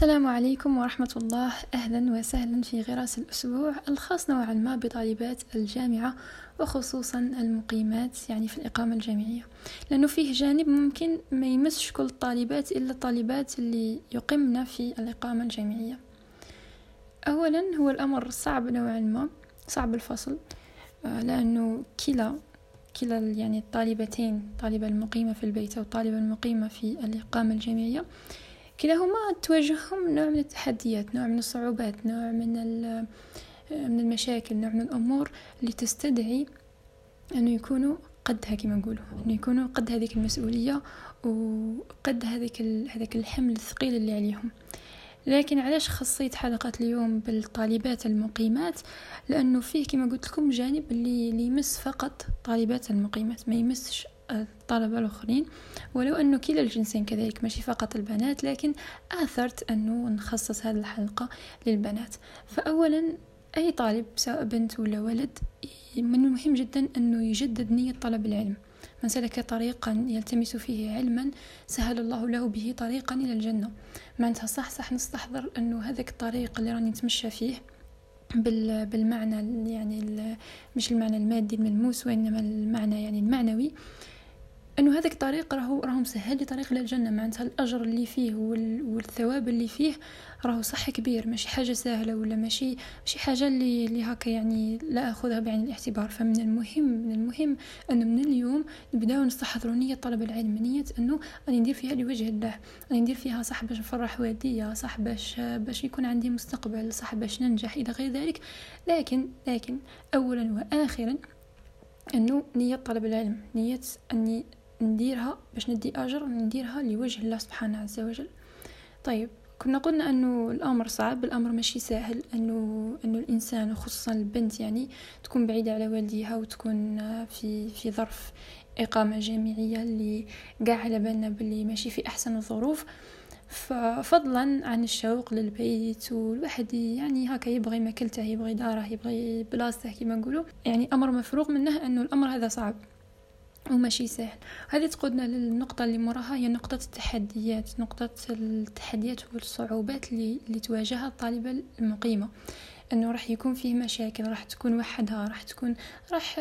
السلام عليكم ورحمة الله. أهلا وسهلا في غراس الأسبوع الخاص نوعا ما بطالبات الجامعة وخصوصا المقيمات يعني في الإقامة الجامعية. لأنه فيه جانب ممكن ما يمسش كل الطالبات إلا الطالبات اللي يقمن في الإقامة الجامعية. أولا هو الأمر صعب نوعا ما صعب الفصل آه، لأنه كلا كلا يعني الطالبتين الطالبة المقيمة في البيت أو الطالبة المقيمة في الإقامة الجامعية كلاهما تواجههم نوع من التحديات نوع من الصعوبات نوع من من المشاكل نوع من الأمور اللي تستدعي أنه يكونوا قدها كما نقولوا أنه يكونوا قد هذيك المسؤولية وقد هذيك هذاك الحمل الثقيل اللي عليهم. لكن علاش خصيت حلقة اليوم بالطالبات المقيمات؟ لأنه فيه كما قلت لكم جانب اللي, يمس فقط طالبات المقيمات ما يمسش الطلبة الآخرين ولو أنه كلا الجنسين كذلك ماشي فقط البنات لكن آثرت أنه نخصص هذه الحلقة للبنات. فأولا أي طالب سواء بنت ولا ولد من المهم جدا أنه يجدد نية طلب العلم. من سلك طريقا يلتمس فيه علما سهل الله له به طريقا إلى الجنة. معناتها صح صح نستحضر أنه هذاك الطريق اللي راني نتمشى فيه بالمعنى يعني مش المعنى المادي الملموس وإنما المعنى يعني المعنوي. إنه هذاك الطريق راهو راهو مسهل لي طريق للجنة. معناتها الأجر اللي فيه والثواب اللي فيه راهو صح كبير. ماشي حاجة سهلة ولا ماشي ماشي حاجة اللي اللي هكا يعني لا أخذها بعين الاعتبار. فمن المهم من المهم إنه من اليوم نبداو نستحضروا نية طلب العلم. نية إنه راني ندير فيها لوجه الله. راني ندير فيها صح باش نفرح والديا صح باش باش يكون عندي مستقبل صح باش ننجح إلى غير ذلك. لكن لكن اولا واخرا إنه نية طلب العلم. نية إني نديرها باش ندي أجر نديرها لوجه الله سبحانه عز وجل. طيب كنا قلنا أنه الأمر صعب الأمر ماشي سهل أنه أنه الإنسان وخصوصا البنت يعني تكون بعيدة على والديها وتكون في في ظرف إقامة جامعية اللي قاع على بالنا باللي ماشي في أحسن الظروف. ففضلا عن الشوق للبيت والواحد يعني هكا يبغي ماكلته يبغي داره يبغي بلاصته كما نقولوا. يعني أمر مفروغ منه أنه الأمر هذا صعب. وماشي سهل هذه تقودنا للنقطة اللي مراها هي نقطة التحديات نقطة التحديات والصعوبات اللي, اللي تواجهها الطالبة المقيمة. إنه راح يكون فيه مشاكل راح تكون وحدها راح تكون راح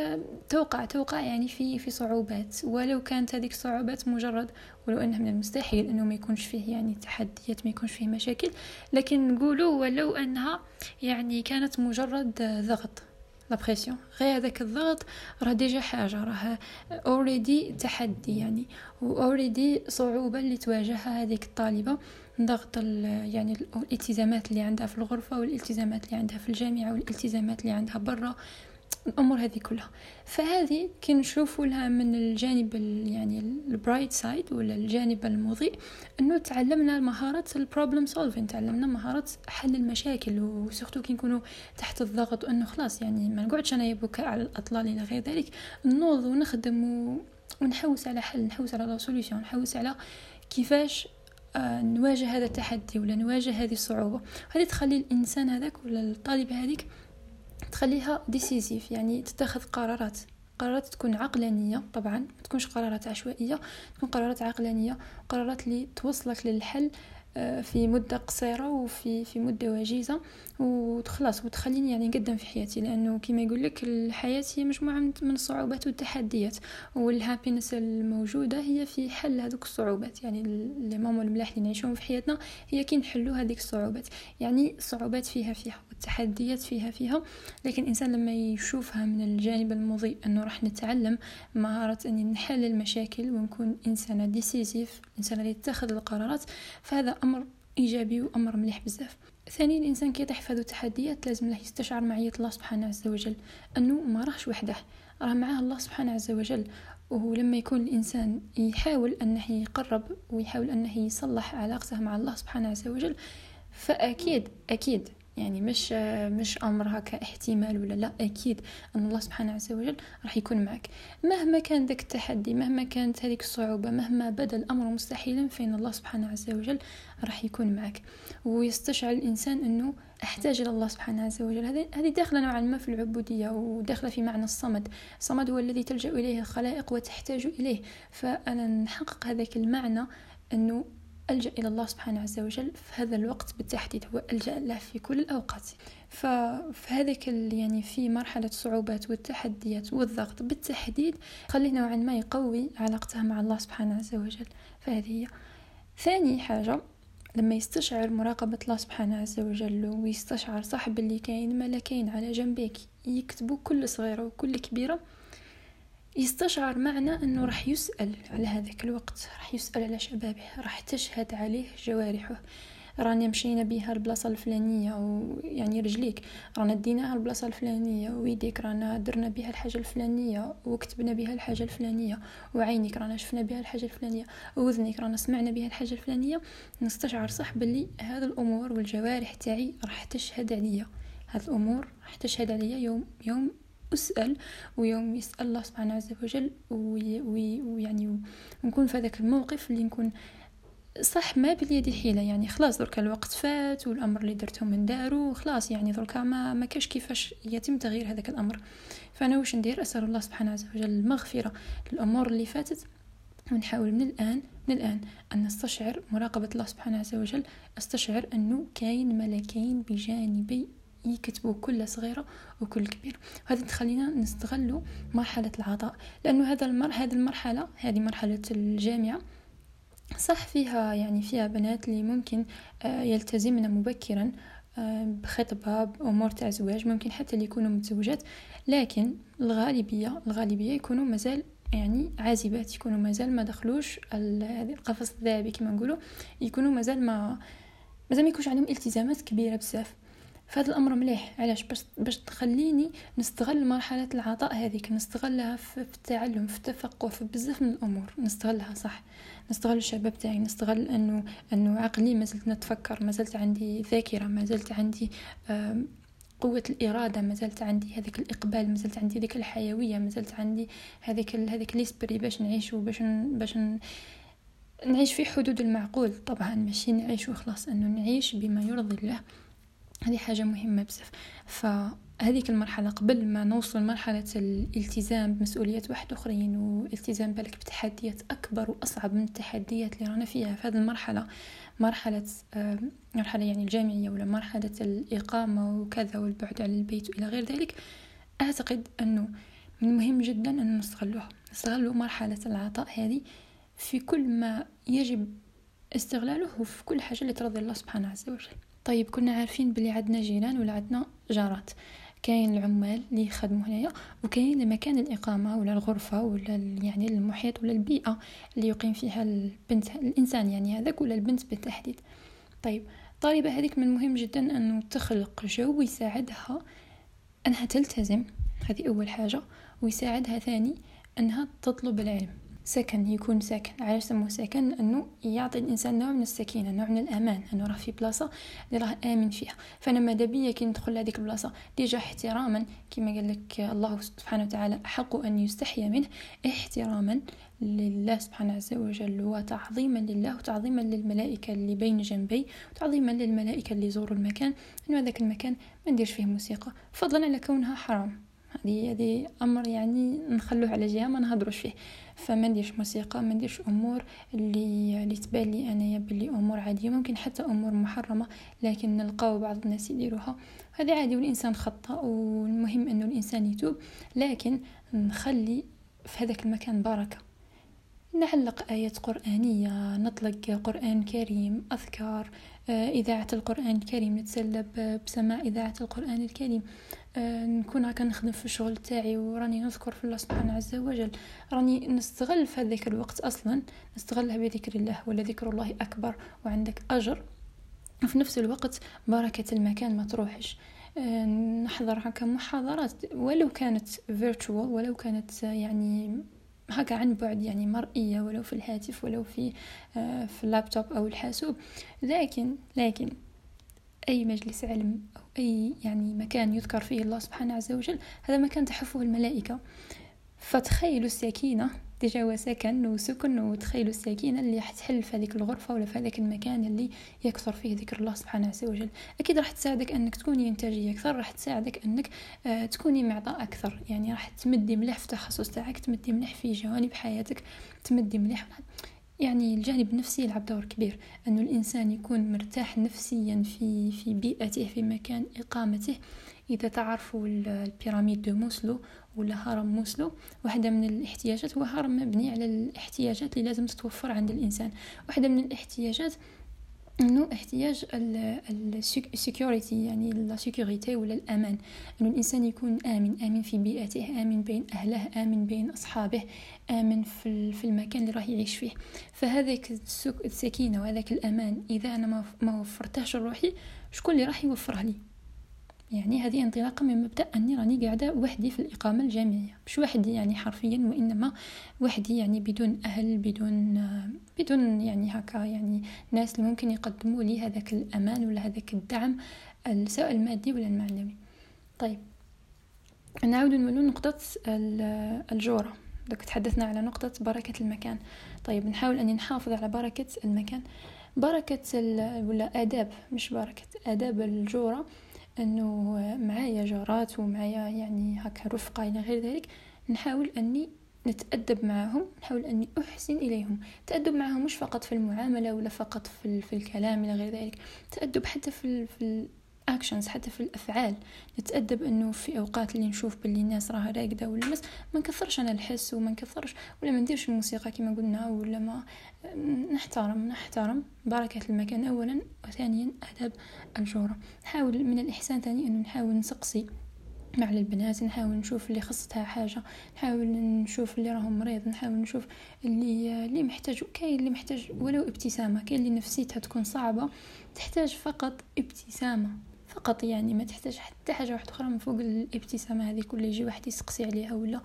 توقع توقع يعني في في صعوبات. ولو كانت هذيك الصعوبات مجرد ولو انه من المستحيل إنه ما يكونش فيه يعني تحديات ما يكونش فيه مشاكل لكن نقولوا ولو إنها يعني كانت مجرد ضغط. la pression غير هذاك الضغط راه déjà حاجة راه already تحدي يعني already صعوبة اللي تواجهها هذيك الطالبة. ضغط يعني الالتزامات اللي عندها في الغرفة والالتزامات اللي عندها في الجامعة والالتزامات اللي عندها برا. الأمور هذه كلها. فهذه كي نشوفوا لها من الجانب يعني ال bright side ولا الجانب المضيء إنه تعلمنا مهاره ال problem solving تعلمنا مهاره حل المشاكل و surtout كي نكونوا تحت الضغط وإنه خلاص يعني ما نقعدش أنا نبكي على الأطلال إلى غير ذلك نوض ونخدم و... ونحوس على حل نحوس على la solution نحوس على كيفاش آه نواجه هذا التحدي ولا نواجه هذه الصعوبة. هذه تخلي الإنسان هذاك ولا الطالب هذيك تخليها decisive يعني تتخذ قرارات. قرارات تكون عقلانية طبعا ما تكونش قرارات عشوائية تكون قرارات عقلانية قرارات اللي توصلك للحل آه، في مدة قصيرة وفي في مدة وجيزة وخلاص وتخليني يعني نقدم في حياتي لأنه كما يقول لك الحياة هي مجموعة من الصعوبات والتحديات وال happiness الموجودة هي في حل هذوك الصعوبات. يعني لي ماما الملاح اللي نعيشهم في حياتنا هي كي نحلو هذيك الصعوبات. يعني الصعوبات فيها فيها والتحديات فيها فيها لكن الإنسان لما يشوفها من الجانب المضيء أنه راح نتعلم مهارة أني نحل المشاكل ونكون إنسانة decisive إنسانة اللي تتخذ القرارات فهذا أمر إيجابي وأمر مليح بزاف. ثانيا الإنسان كي يطيح في هذو التحديات لازم له يستشعر معية الله سبحانه عز وجل. أنه ما راهش وحده راه معاه الله سبحانه عز وجل. ولما يكون الإنسان يحاول أنه يقرب ويحاول أنه يصلح علاقته مع الله سبحانه عز وجل فأكيد أكيد يعني مش مش أمر هكا احتمال ولا لا. أكيد أن الله سبحانه عز وجل راح يكون معك. مهما كان ذاك التحدي مهما كانت هذيك الصعوبة مهما بدأ الأمر مستحيلا فإن الله سبحانه عز وجل راح يكون معك. ويستشعر الإنسان أنه أحتاج إلى الله سبحانه عز وجل. هذه داخلة نوعا ما في العبودية وداخلة في معنى الصمد. الصمد هو الذي تلجأ إليه الخلائق وتحتاج إليه. فأنا نحقق هذاك المعنى أنه ألجأ إلى الله سبحانه عز وجل في هذا الوقت بالتحديد هو ألجأ له في كل الأوقات. ففي هذاك يعني في مرحلة الصعوبات والتحديات والضغط بالتحديد خليه نوعا ما يقوي علاقته مع الله سبحانه عز وجل. فهذه هي. ثاني حاجة لما يستشعر مراقبة الله سبحانه عز وجل ويستشعر صاحب اللي كاين ملكين على جنبيك يكتبوا كل صغيرة وكل كبيرة يستشعر معنى أنه راح يسأل على هذاك الوقت راح يسأل على شبابه راح تشهد عليه جوارحه. رانا مشينا بها البلاصة الفلانية أو يعني رجليك رانا ديناها البلاصة الفلانية ويديك رانا درنا بها الحاجة الفلانية وكتبنا بها الحاجة الفلانية وعينك رانا شفنا بها الحاجة الفلانية ووذنك رانا سمعنا بها الحاجة الفلانية. نستشعر صح باللي هذا الأمور والجوارح تاعي راح تشهد عليا. هذه الأمور راح تشهد عليا يوم يوم أسأل ويوم يسأل الله سبحانه عز وجل ويعني ونكون في هذاك الموقف اللي نكون صح ما باليد حيلة. يعني خلاص دركا الوقت فات والأمر اللي درته من دارو خلاص يعني دركا ما ما كاش كيفاش يتم تغيير هذاك الأمر. فأنا واش ندير؟ أسأل الله سبحانه عز وجل المغفرة للأمور اللي فاتت ونحاول من الآن من الآن أن نستشعر مراقبة الله سبحانه عز وجل أستشعر أنه كاين ملكين بجانبي يكتبوا كل صغيرة وكل كبير. وهذا تخلينا نستغلوا مرحلة العطاء لأنه هذا المر... هذه المرحلة هذه مرحلة الجامعة صح فيها يعني فيها بنات اللي ممكن آه، يلتزمن مبكرا آه، بخطبة بأمور تاع زواج ممكن حتى اللي يكونوا متزوجات لكن الغالبية الغالبية يكونوا مازال يعني عازبات يكونوا مازال ما دخلوش القفص الذهبي كما نقولوا يكونوا مازال ما مازال ما يكونش عندهم التزامات كبيرة بزاف. فهذا الأمر مليح. علاش؟ باش باش تخليني نستغل مرحلة العطاء هذيك نستغلها في التعلم في التفقه في بزاف من الأمور. نستغلها صح. نستغل الشباب تاعي نستغل انه أنه عقلي ما زلت نتفكر ما زلت عندي ذاكرة ما زلت عندي قوة الإرادة ما زلت عندي هذاك الإقبال ما زلت عندي هذيك الحيوية ما زلت عندي هذيك هذيك ليسبري باش نعيش وباش باش نعيش في حدود المعقول. طبعا ماشي نعيش وخلاص أنه نعيش بما يرضي الله. هذه حاجة مهمة بزاف. فهذيك المرحلة قبل ما نوصل مرحلة الالتزام بمسؤوليات واحد أخرين والالتزام بالك بتحديات أكبر وأصعب من التحديات اللي رانا فيها في هذه المرحلة مرحلة مرحلة يعني الجامعية ولا مرحلة الإقامة وكذا والبعد عن البيت وإلى غير ذلك أعتقد أنه من المهم جدا أن نستغلوها. نستغلوا مرحلة العطاء هذه في كل ما يجب استغلاله وفي كل حاجة اللي ترضي الله سبحانه عز وجل. طيب كنا عارفين بلي عندنا جيران ولا عندنا جارات. كاين العمال اللي يخدموا هنايا وكاين مكان الإقامة ولا الغرفة ولا يعني المحيط ولا البيئة اللي يقيم فيها البنت الإنسان يعني هذاك ولا البنت بالتحديد. طيب الطالبة هذيك من المهم جدا أنه تخلق جو يساعدها أنها تلتزم. هذه أول حاجة ويساعدها ثاني أنها تطلب العلم. سكن يكون ساكن. علاش سموه سكن انه يعطي الإنسان نوع من السكينة نوع من الأمان أنه راه في بلاصة اللي راه آمن فيها. فأنا ماذا بيا كي ندخل لهذيك البلاصة؟ déjà احتراما كما قال لك الله سبحانه وتعالى حق أن يستحيا منه احتراما لله سبحانه عز وجل وتعظيما لله وتعظيما للملائكة اللي بين جنبي وتعظيما للملائكة اللي يزوروا المكان. أنه هذاك المكان ما نديرش فيه موسيقى. فضلا على كونها حرام. هذه هذه أمر يعني نخلوه على جهة ما نهضروش فيه. فما نديرش موسيقى ما نديرش أمور اللي اللي تبان لي أنايا بلي أمور عادية ممكن حتى أمور محرمة لكن نلقاو بعض الناس يديروها. هذا عادي والإنسان خطأ والمهم أنه الإنسان يتوب لكن نخلي في هذاك المكان بركة. نعلق آيات قرآنية نطلق قرآن كريم أذكار آه، إذاعة القرآن الكريم نتسلى بسماع إذاعة القرآن الكريم. آه، نكون هكا نخدم في الشغل تاعي وراني نذكر في الله سبحانه عز وجل. راني نستغل في هذاك الوقت أصلا نستغلها بذكر الله ولا ذكر الله أكبر وعندك أجر. وفي نفس الوقت بركة المكان ما تروحش. آه، نحضر هكا محاضرات. ولو كانت virtual ولو كانت يعني هكا عن بعد يعني مرئية ولو في الهاتف ولو في آه، في اللابتوب أو الحاسوب. لكن لكن أي مجلس علم أو أي يعني مكان يذكر فيه الله سبحانه عز وجل هذا مكان تحفه الملائكة. فتخيلوا السكينة ديجا هو سكن وسكن وتخيلوا السكينة اللي راح تحل في هذيك الغرفة ولا في هذاك المكان اللي يكثر فيه ذكر الله سبحانه عز وجل. أكيد راح تساعدك أنك تكوني إنتاجية أكثر راح تساعدك أنك آه تكوني معطاء أكثر. يعني راح تمدي مليح في التخصص تاعك تمدي مليح في جوانب حياتك تمدي مليح. يعني الجانب النفسي يلعب دور كبير. أنه الإنسان يكون مرتاح نفسيا في في بيئته في مكان إقامته. إذا تعرفوا ال pyramide de Maslow ولا هرم ماسلو واحدة من الاحتياجات هو هرم مبني على الاحتياجات اللي لازم تتوفر عند الإنسان. واحدة من الاحتياجات إنه احتياج ال security يعني la sécurité ولا الأمان. إنه الإنسان يكون آمن آمن في بيئته آمن بين أهله آمن بين أصحابه آمن في المكان اللي راح يعيش فيه. فهذاك السكينة وهذاك الأمان إذا أنا ما وفرتهش لروحي شكون اللي راح يوفره لي؟ يعني هذه انطلاقا من مبدأ أني راني قاعدة وحدي في الإقامة الجامعية. مش وحدي يعني حرفيا وإنما وحدي يعني بدون أهل بدون بدون يعني هكا يعني ناس اللي ممكن يقدموا لي هذاك الأمان ولا هذاك الدعم سواء المادي ولا المعنوي. طيب نعود نولو نقطة الجورة. دوك تحدثنا على نقطة بركة المكان. طيب نحاول أني نحافظ على بركة المكان. بركة ولا آداب مش بركة آداب الجورة. أنه معايا جارات ومعايا يعني هكا رفقة إلى غير ذلك نحاول أني نتأدب معهم نحاول أني أحسن إليهم. تأدب معهم مش فقط في المعاملة ولا فقط في, في الكلام إلى غير ذلك تأدب حتى في, في اكشنز حتى في الأفعال. نتأدب إنه في أوقات اللي نشوف باللي الناس راها راقدة ولا ما نكثرش أنا الحس وما نكثرش ولا ما نديرش الموسيقى كما قلنا ولا ما نحترم نحترم بركة المكان اولا وثانيا اداب الجورة. نحاول من الإحسان ثاني إنه نحاول نسقسي مع البنات نحاول نشوف اللي خصتها حاجة نحاول نشوف اللي راهم مريض نحاول نشوف اللي اللي محتاج كاين اللي محتاج ولو ابتسامة كاين اللي نفسيتها تكون صعبة تحتاج فقط ابتسامة. فقط يعني ما تحتاج حتى حاجة واحدة أخرى من فوق الابتسامة هذه كل يجي واحد يسقسي عليها ولا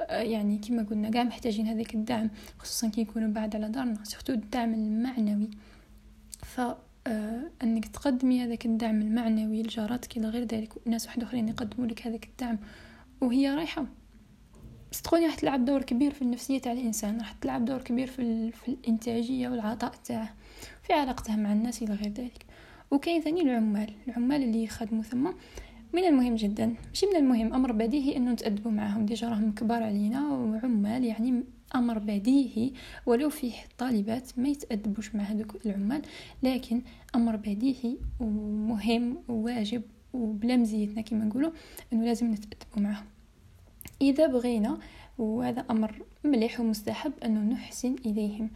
آه، يعني كما قلنا كاع محتاجين هذاك الدعم خصوصا كي يكونوا بعد على دارنا سورتو الدعم المعنوي. ف آه، أنك تقدمي هذاك الدعم المعنوي لجاراتك إلى غير ذلك وناس واحد أخرين يقدموا لك هذاك الدعم وهي رايحة. صدقوني راح تلعب دور كبير في النفسية تاع الإنسان راح تلعب دور كبير في, في الإنتاجية والعطاء تاعه في علاقته مع الناس إلى غير ذلك. وكاين ثاني العمال العمال اللي يخدموا ثم. من المهم جدا ماشي من المهم أمر بديهي إنه نتأدبوا معاهم. ديجا راهم كبار علينا وعمال يعني أمر بديهي ولو فيه طالبات ما يتأدبوش مع هذوك العمال. لكن أمر بديهي ومهم وواجب وبلا مزيتنا كما نقولوا إنه لازم نتأدبوا معاهم. إذا بغينا وهذا أمر مليح ومستحب إنه نحسن إليهم.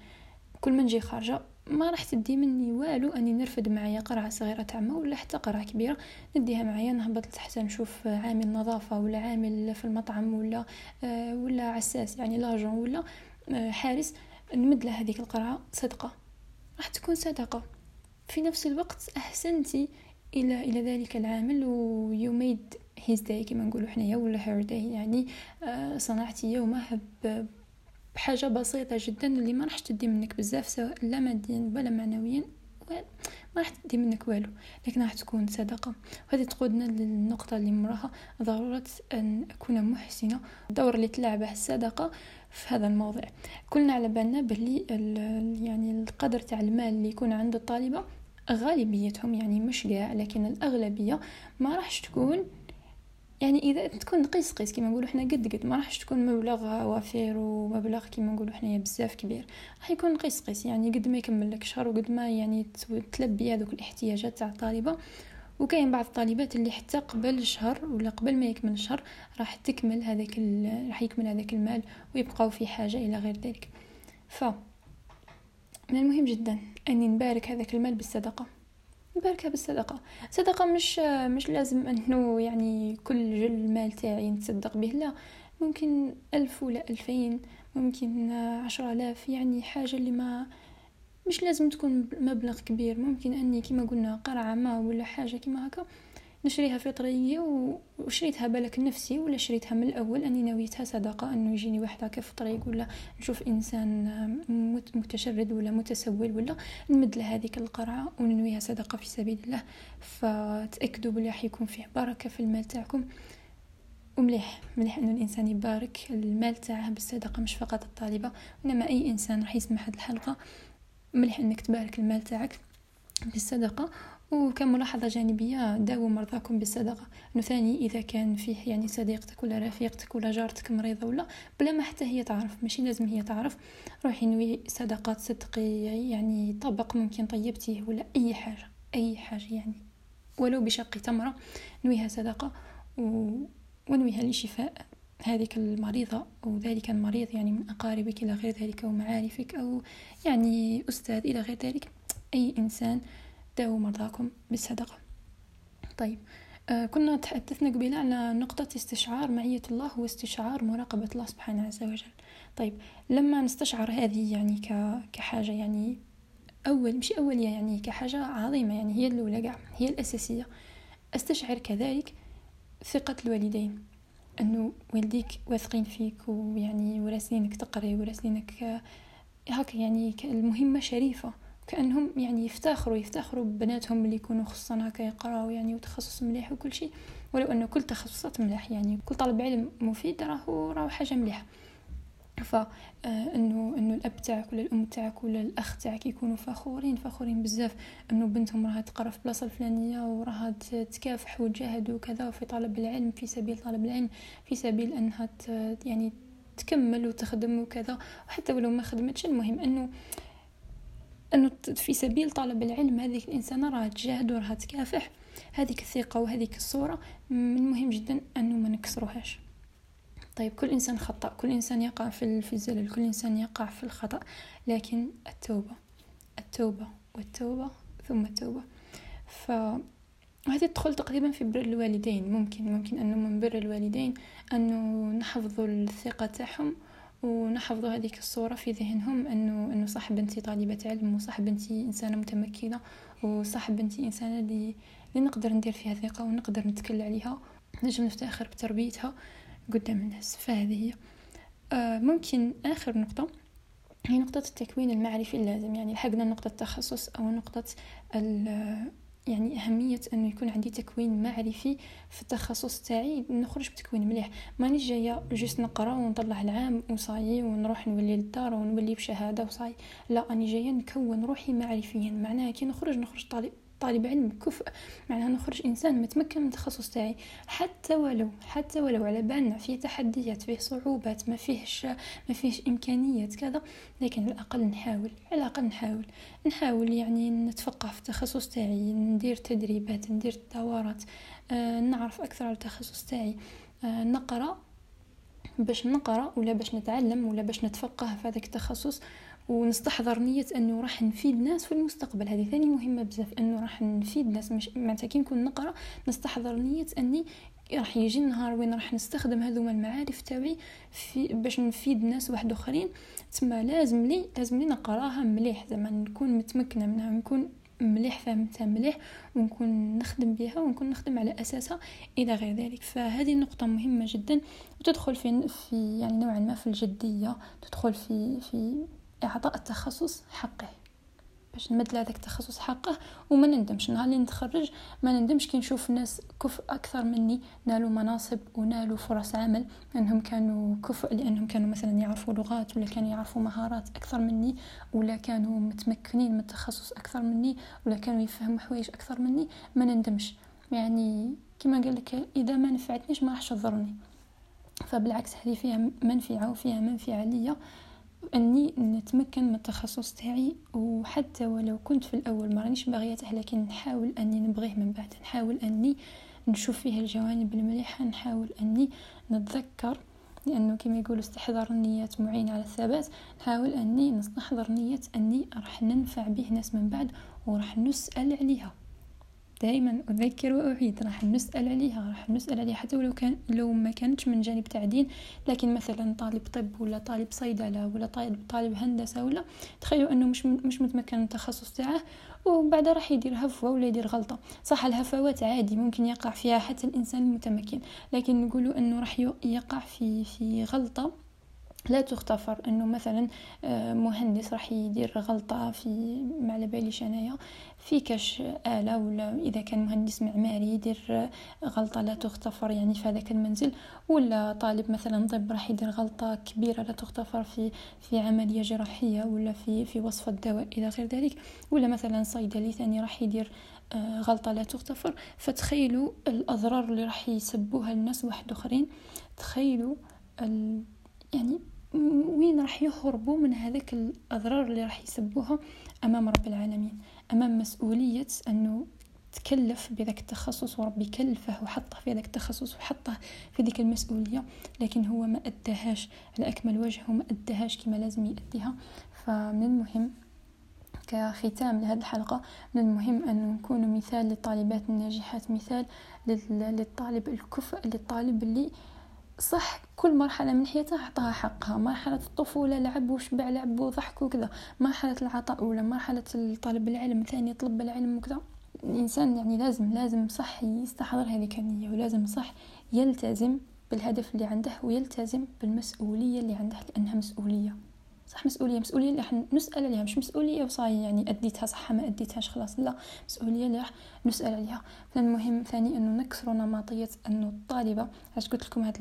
كل ما نجي خارجة ما راح تدي مني والو أني نرفد معايا قرعة صغيرة تاع ما ولا حتى قرعة كبيرة. نديها معايا نهبط لتحت نشوف عامل نظافة ولا عامل في المطعم ولا آه، ولا عساس يعني l'agent ولا آه، حارس. نمد له هذيك القرعة صدقة. راح تكون صدقة. في نفس الوقت أحسنتي إلى إلى ذلك العامل و you made his day كما نقولوا حنايا ولا her day يعني آه، صنعتي يومه بحاجة بسيطة جدا اللي ما راح تدي منك بزاف سواء لا ماديا ولا معنويا ما راح تدي منك والو. لكن راح تكون صدقة وهذه تقودنا للنقطة اللي مراها. ضرورة أن أكون محسنة. الدور اللي تلعبه الصدقة في هذا الموضوع. كلنا على بالنا بلي يعني القدر تاع المال اللي يكون عند الطالبة غالبيتهم يعني مش كاع لكن الأغلبية ما راحش تكون يعني إذا تكون قيس قيس كيما نقولوا حنا قد قد ما راحش تكون مبلغ وافر ومبلغ كيما نقولوا حنايا بزاف كبير. راح يكون قيس قيس يعني قد ما يكمل لك شهر وقد ما يعني تلبي هذوك الاحتياجات تاع الطالبة. وكاين بعض الطالبات اللي حتى قبل الشهر ولا قبل ما يكمل الشهر راح تكمل هذاك راح يكمل هذاك المال ويبقاو في حاجة إلى غير ذلك. ف من المهم جدا أني نبارك هذاك المال بالصدقة. نباركها بالصدقة. صدقة مش مش لازم أنه يعني كل جل المال تاعي نتصدق به لا. ممكن ألف ولا ألفين ممكن عشرة آلاف يعني حاجة اللي ما مش لازم تكون مبلغ كبير. ممكن أني كما قلنا قرعة ما ولا حاجة كما هكا. نشريها في طريقي وشريتها بالك نفسي ولا شريتها من الأول؟ أني نويتها صدقه انه يجيني واحد هكا في الطريق ولا نشوف إنسان متشرد ولا متسول ولا نمد له هذيك القرعة وننويها صدقه في سبيل الله. فتأكدوا بلي راح يكون فيه بركة في المال تاعكم. ومليح مليح إنه الإنسان يبارك المال تاعه بالصدقه مش فقط الطالبة انما أي إنسان راح يسمع هذه الحلقة. مليح إنك تبارك المال تاعك بالصدقه وكملاحظة جانبية داووا مرضاكم بالصدقة أنه ثاني إذا كان فيه يعني صديقتك ولا رفيقتك ولا جارتك مريضة ولا بلا ما حتى هي تعرف ماشي لازم هي تعرف. روحي نوي صدقات صدقي يعني طبق ممكن طيبتيه ولا أي حاجة أي حاجة يعني. ولو بشق تمرة نويها صدقة و... ونويها لشفاء هذيك المريضة أو ذلك المريض يعني من أقاربك إلى غير ذلك أو معارفك أو يعني أستاذ إلى غير ذلك. أي إنسان داووا مرضاكم بالصدقة. طيب آه كنا تحدثنا قبيلة على نقطة استشعار معية الله واستشعار مراقبة الله سبحانه عز وجل. طيب لما نستشعر هذه يعني. كحاجة يعني أول مش أولية يعني كحاجة عظيمة يعني هي الأولى قاع هي الأساسية. أستشعر كذلك ثقة الوالدين أنه والديك واثقين فيك ويعني وراسلينك تقري وراسلينك آه، هكا يعني المهمة شريفة. كأنهم يعني يفتخروا يفتخروا ببناتهم اللي يكونوا خصوصا هكا يقراو يعني وتخصص مليح وكل شيء. ولو أنه كل تخصصات مليح يعني كل طالب علم مفيد راهو راهو حاجة مليحة. فانه آه، أنه الأب تاعك ولا الأم تاعك ولا الأخ تاعك يكونوا فخورين فخورين بزاف. أنه بنتهم راها تقرا في بلاصة الفلانية وراها تكافح وتجاهد وكذا في طلب العلم في سبيل طلب العلم في سبيل أنها يعني تكمل وتخدم وكذا. وحتى ولو ما خدمتش المهم أنه أنه في سبيل طلب العلم هذيك الإنسانة راها تجاهد وراها تكافح. هذيك الثقة وهذيك الصورة من المهم جدا أنه ما نكسروهاش. طيب كل إنسان خطأ كل إنسان يقع في في الزلل كل إنسان يقع في الخطأ. لكن التوبة التوبة والتوبة ثم التوبة. ف هذه تدخل تقريبا في بر الوالدين. ممكن ممكن أنه من بر الوالدين أنه نحفظ الثقة تاعهم ونحفظوا هذيك الصورة في ذهنهم أنه أنه صح بنتي طالبة علم وصح بنتي إنسانة متمكنة وصح بنتي إنسانة اللي, اللي نقدر ندير فيها ثقة ونقدر نتكل عليها نجم نفتخر بتربيتها قدام الناس. فهذه هي. آه ممكن آخر نقطة هي نقطة التكوين المعرفي اللازم يعني لحقنا نقطة التخصص أو نقطة يعني أهمية أنه يكون عندي تكوين معرفي في التخصص تاعي. نخرج بتكوين مليح. مانيش جاية juste نقرأ ونطلع العام وصاي ونروح نولي للدار ونولي بشهادة وصاي. لا أني جاية نكون روحي معرفيا. معناها كي نخرج نخرج طالب. طالب علم كفء معناها نخرج إنسان متمكن من التخصص تاعي. حتى ولو حتى ولو على بالنا فيه تحديات فيه صعوبات ما فيهش ما فيهش إمكانيات كذا لكن على الأقل نحاول على الأقل نحاول. نحاول يعني نتفقه في التخصص تاعي ندير تدريبات ندير دورات آه نعرف أكثر على التخصص تاعي. آه نقرأ. باش نقرأ ولا باش نتعلم ولا باش نتفقه في هذاك التخصص ونستحضر نية أنه راح نفيد الناس في المستقبل. هذه ثاني مهمة بزاف أنه راح نفيد الناس مش معناتها كي نكون نقرأ نستحضر نية أني راح يجي النهار وين راح نستخدم هذوما المعارف تاعي في باش نفيد الناس واحد آخرين. تسمى لازم لي لازم لي نقراها مليح. زعما نكون متمكنة منها نكون مليح فهمتها مليح ونكون نخدم بها ونكون نخدم على أساسها إلى غير ذلك. فهذه نقطة مهمة جدا. وتدخل في في يعني نوعا ما في الجدية تدخل في في إعطاء التخصص حقه. باش نمد هذاك التخصص حقه وما نندمش. نهار اللي نتخرج ما نندمش كي نشوف ناس كفء أكثر مني نالوا مناصب ونالوا فرص عمل. لانهم كانوا كفء لأنهم كانوا مثلا يعرفوا لغات ولا كانوا يعرفوا مهارات أكثر مني ولا كانوا متمكنين من التخصص أكثر مني ولا كانوا يفهموا حوايج أكثر مني ما نندمش. يعني كما قال لك إذا ما نفعتنيش ما راحش تضرني. فبالعكس هذه فيها منفعة وفيها منفعة ليا. أني نتمكن من التخصص تاعي وحتى ولو كنت في الأول ما رانيش باغيته لكن نحاول أني نبغيه من بعد. نحاول أني نشوف فيه الجوانب المليحة نحاول أني نتذكر لأنه كما يقولوا استحضار النيات معين على الثبات. نحاول أني نستحضر نيه أني راح ننفع به ناس من بعد وراح نسأل عليها. دائما أذكر وأعيد راح نسأل عليها راح نسأل عليها حتى ولو كان لو ما كانتش من جانب تاع دين لكن مثلا طالب طب ولا طالب صيدلة ولا طالب طالب هندسة ولا تخيلوا أنه مش مش متمكن التخصص تاعه وبعد راح يدير هفوة ولا يدير غلطة. صح الهفوات عادي ممكن يقع فيها حتى الإنسان المتمكن لكن نقولوا أنه راح يقع في في غلطة لا تغتفر. أنه مثلا آه، مهندس راح يدير غلطة في ما على باليش أنايا. في كاش آلة ولا إذا كان مهندس معماري يدير غلطة لا تغتفر يعني في هذاك المنزل ولا طالب مثلا طب راح يدير غلطة كبيرة لا تغتفر في في عملية جراحية ولا في في وصفة دواء إلى غير ذلك ولا مثلا صيدلي ثاني راح يدير آه، غلطة لا تغتفر. فتخيلوا الأضرار اللي راح يسبوها الناس واحد آخرين تخيلوا ال... يعني وين راح يهربوا من هذاك الأضرار اللي راح يسبوها أمام رب العالمين. أمام مسؤولية أنه تكلف بذاك التخصص وربي كلفه وحطه في ذاك التخصص وحطه في ذيك المسؤولية لكن هو ما أداهاش على أكمل وجه وما أداهاش كما لازم يأديها. فمن المهم كختام لهذه الحلقة من المهم أن نكون مثال للطالبات الناجحات مثال للطالب الكفء للطالب اللي صح كل مرحلة من حياته أعطاها حقها. مرحلة الطفولة لعب وشبع لعب وضحك وكذا. مرحلة العطاء أولى مرحلة طالب العلم ثاني طلب العلم وكذا. الإنسان يعني لازم لازم صح يستحضر هذه النية ولازم صح يلتزم بالهدف اللي عنده ويلتزم بالمسؤولية اللي عنده لأنها مسؤولية. صح مسؤولية. مسؤولية اللي راح نسأل عليها مش مسؤولية وصاي يعني أديتها صح ما أديتهاش خلاص. لا مسؤولية اللي راح نسأل عليها. فالمهم ثاني إنه نكسر نمطية إنه الطالبة علاش قلت لكم هذه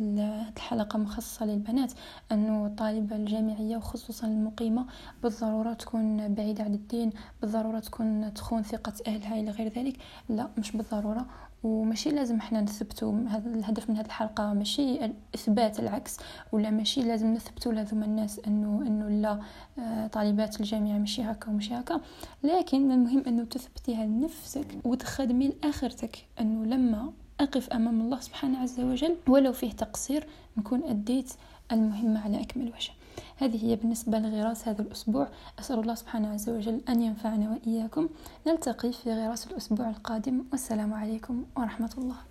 الحلقة مخصصة للبنات؟ إنه الطالبة الجامعية وخصوصا المقيمة بالضرورة تكون بعيدة عن الدين بالضرورة تكون تخون ثقة أهلها إلى غير ذلك. لا مش بالضرورة. وماشي لازم إحنا نثبتوا هذا الهدف من هذه الحلقة ماشي اثبات العكس ولا ماشي لازم نثبتوا لهذوما الناس انه إنه لا آه، طالبات الجامعة ماشي هكا وماشي هكا. لكن المهم إنه تثبتيها لنفسك وتخدمي لآخرتك إنه لما أقف أمام الله سبحانه عز وجل ولو فيه تقصير نكون أديت المهمة على أكمل وجه. هذه هي بالنسبة لغراس هذا الأسبوع. أسأل الله سبحانه عز وجل أن ينفعنا وإياكم. نلتقي في غراس الأسبوع القادم. والسلام عليكم ورحمة الله.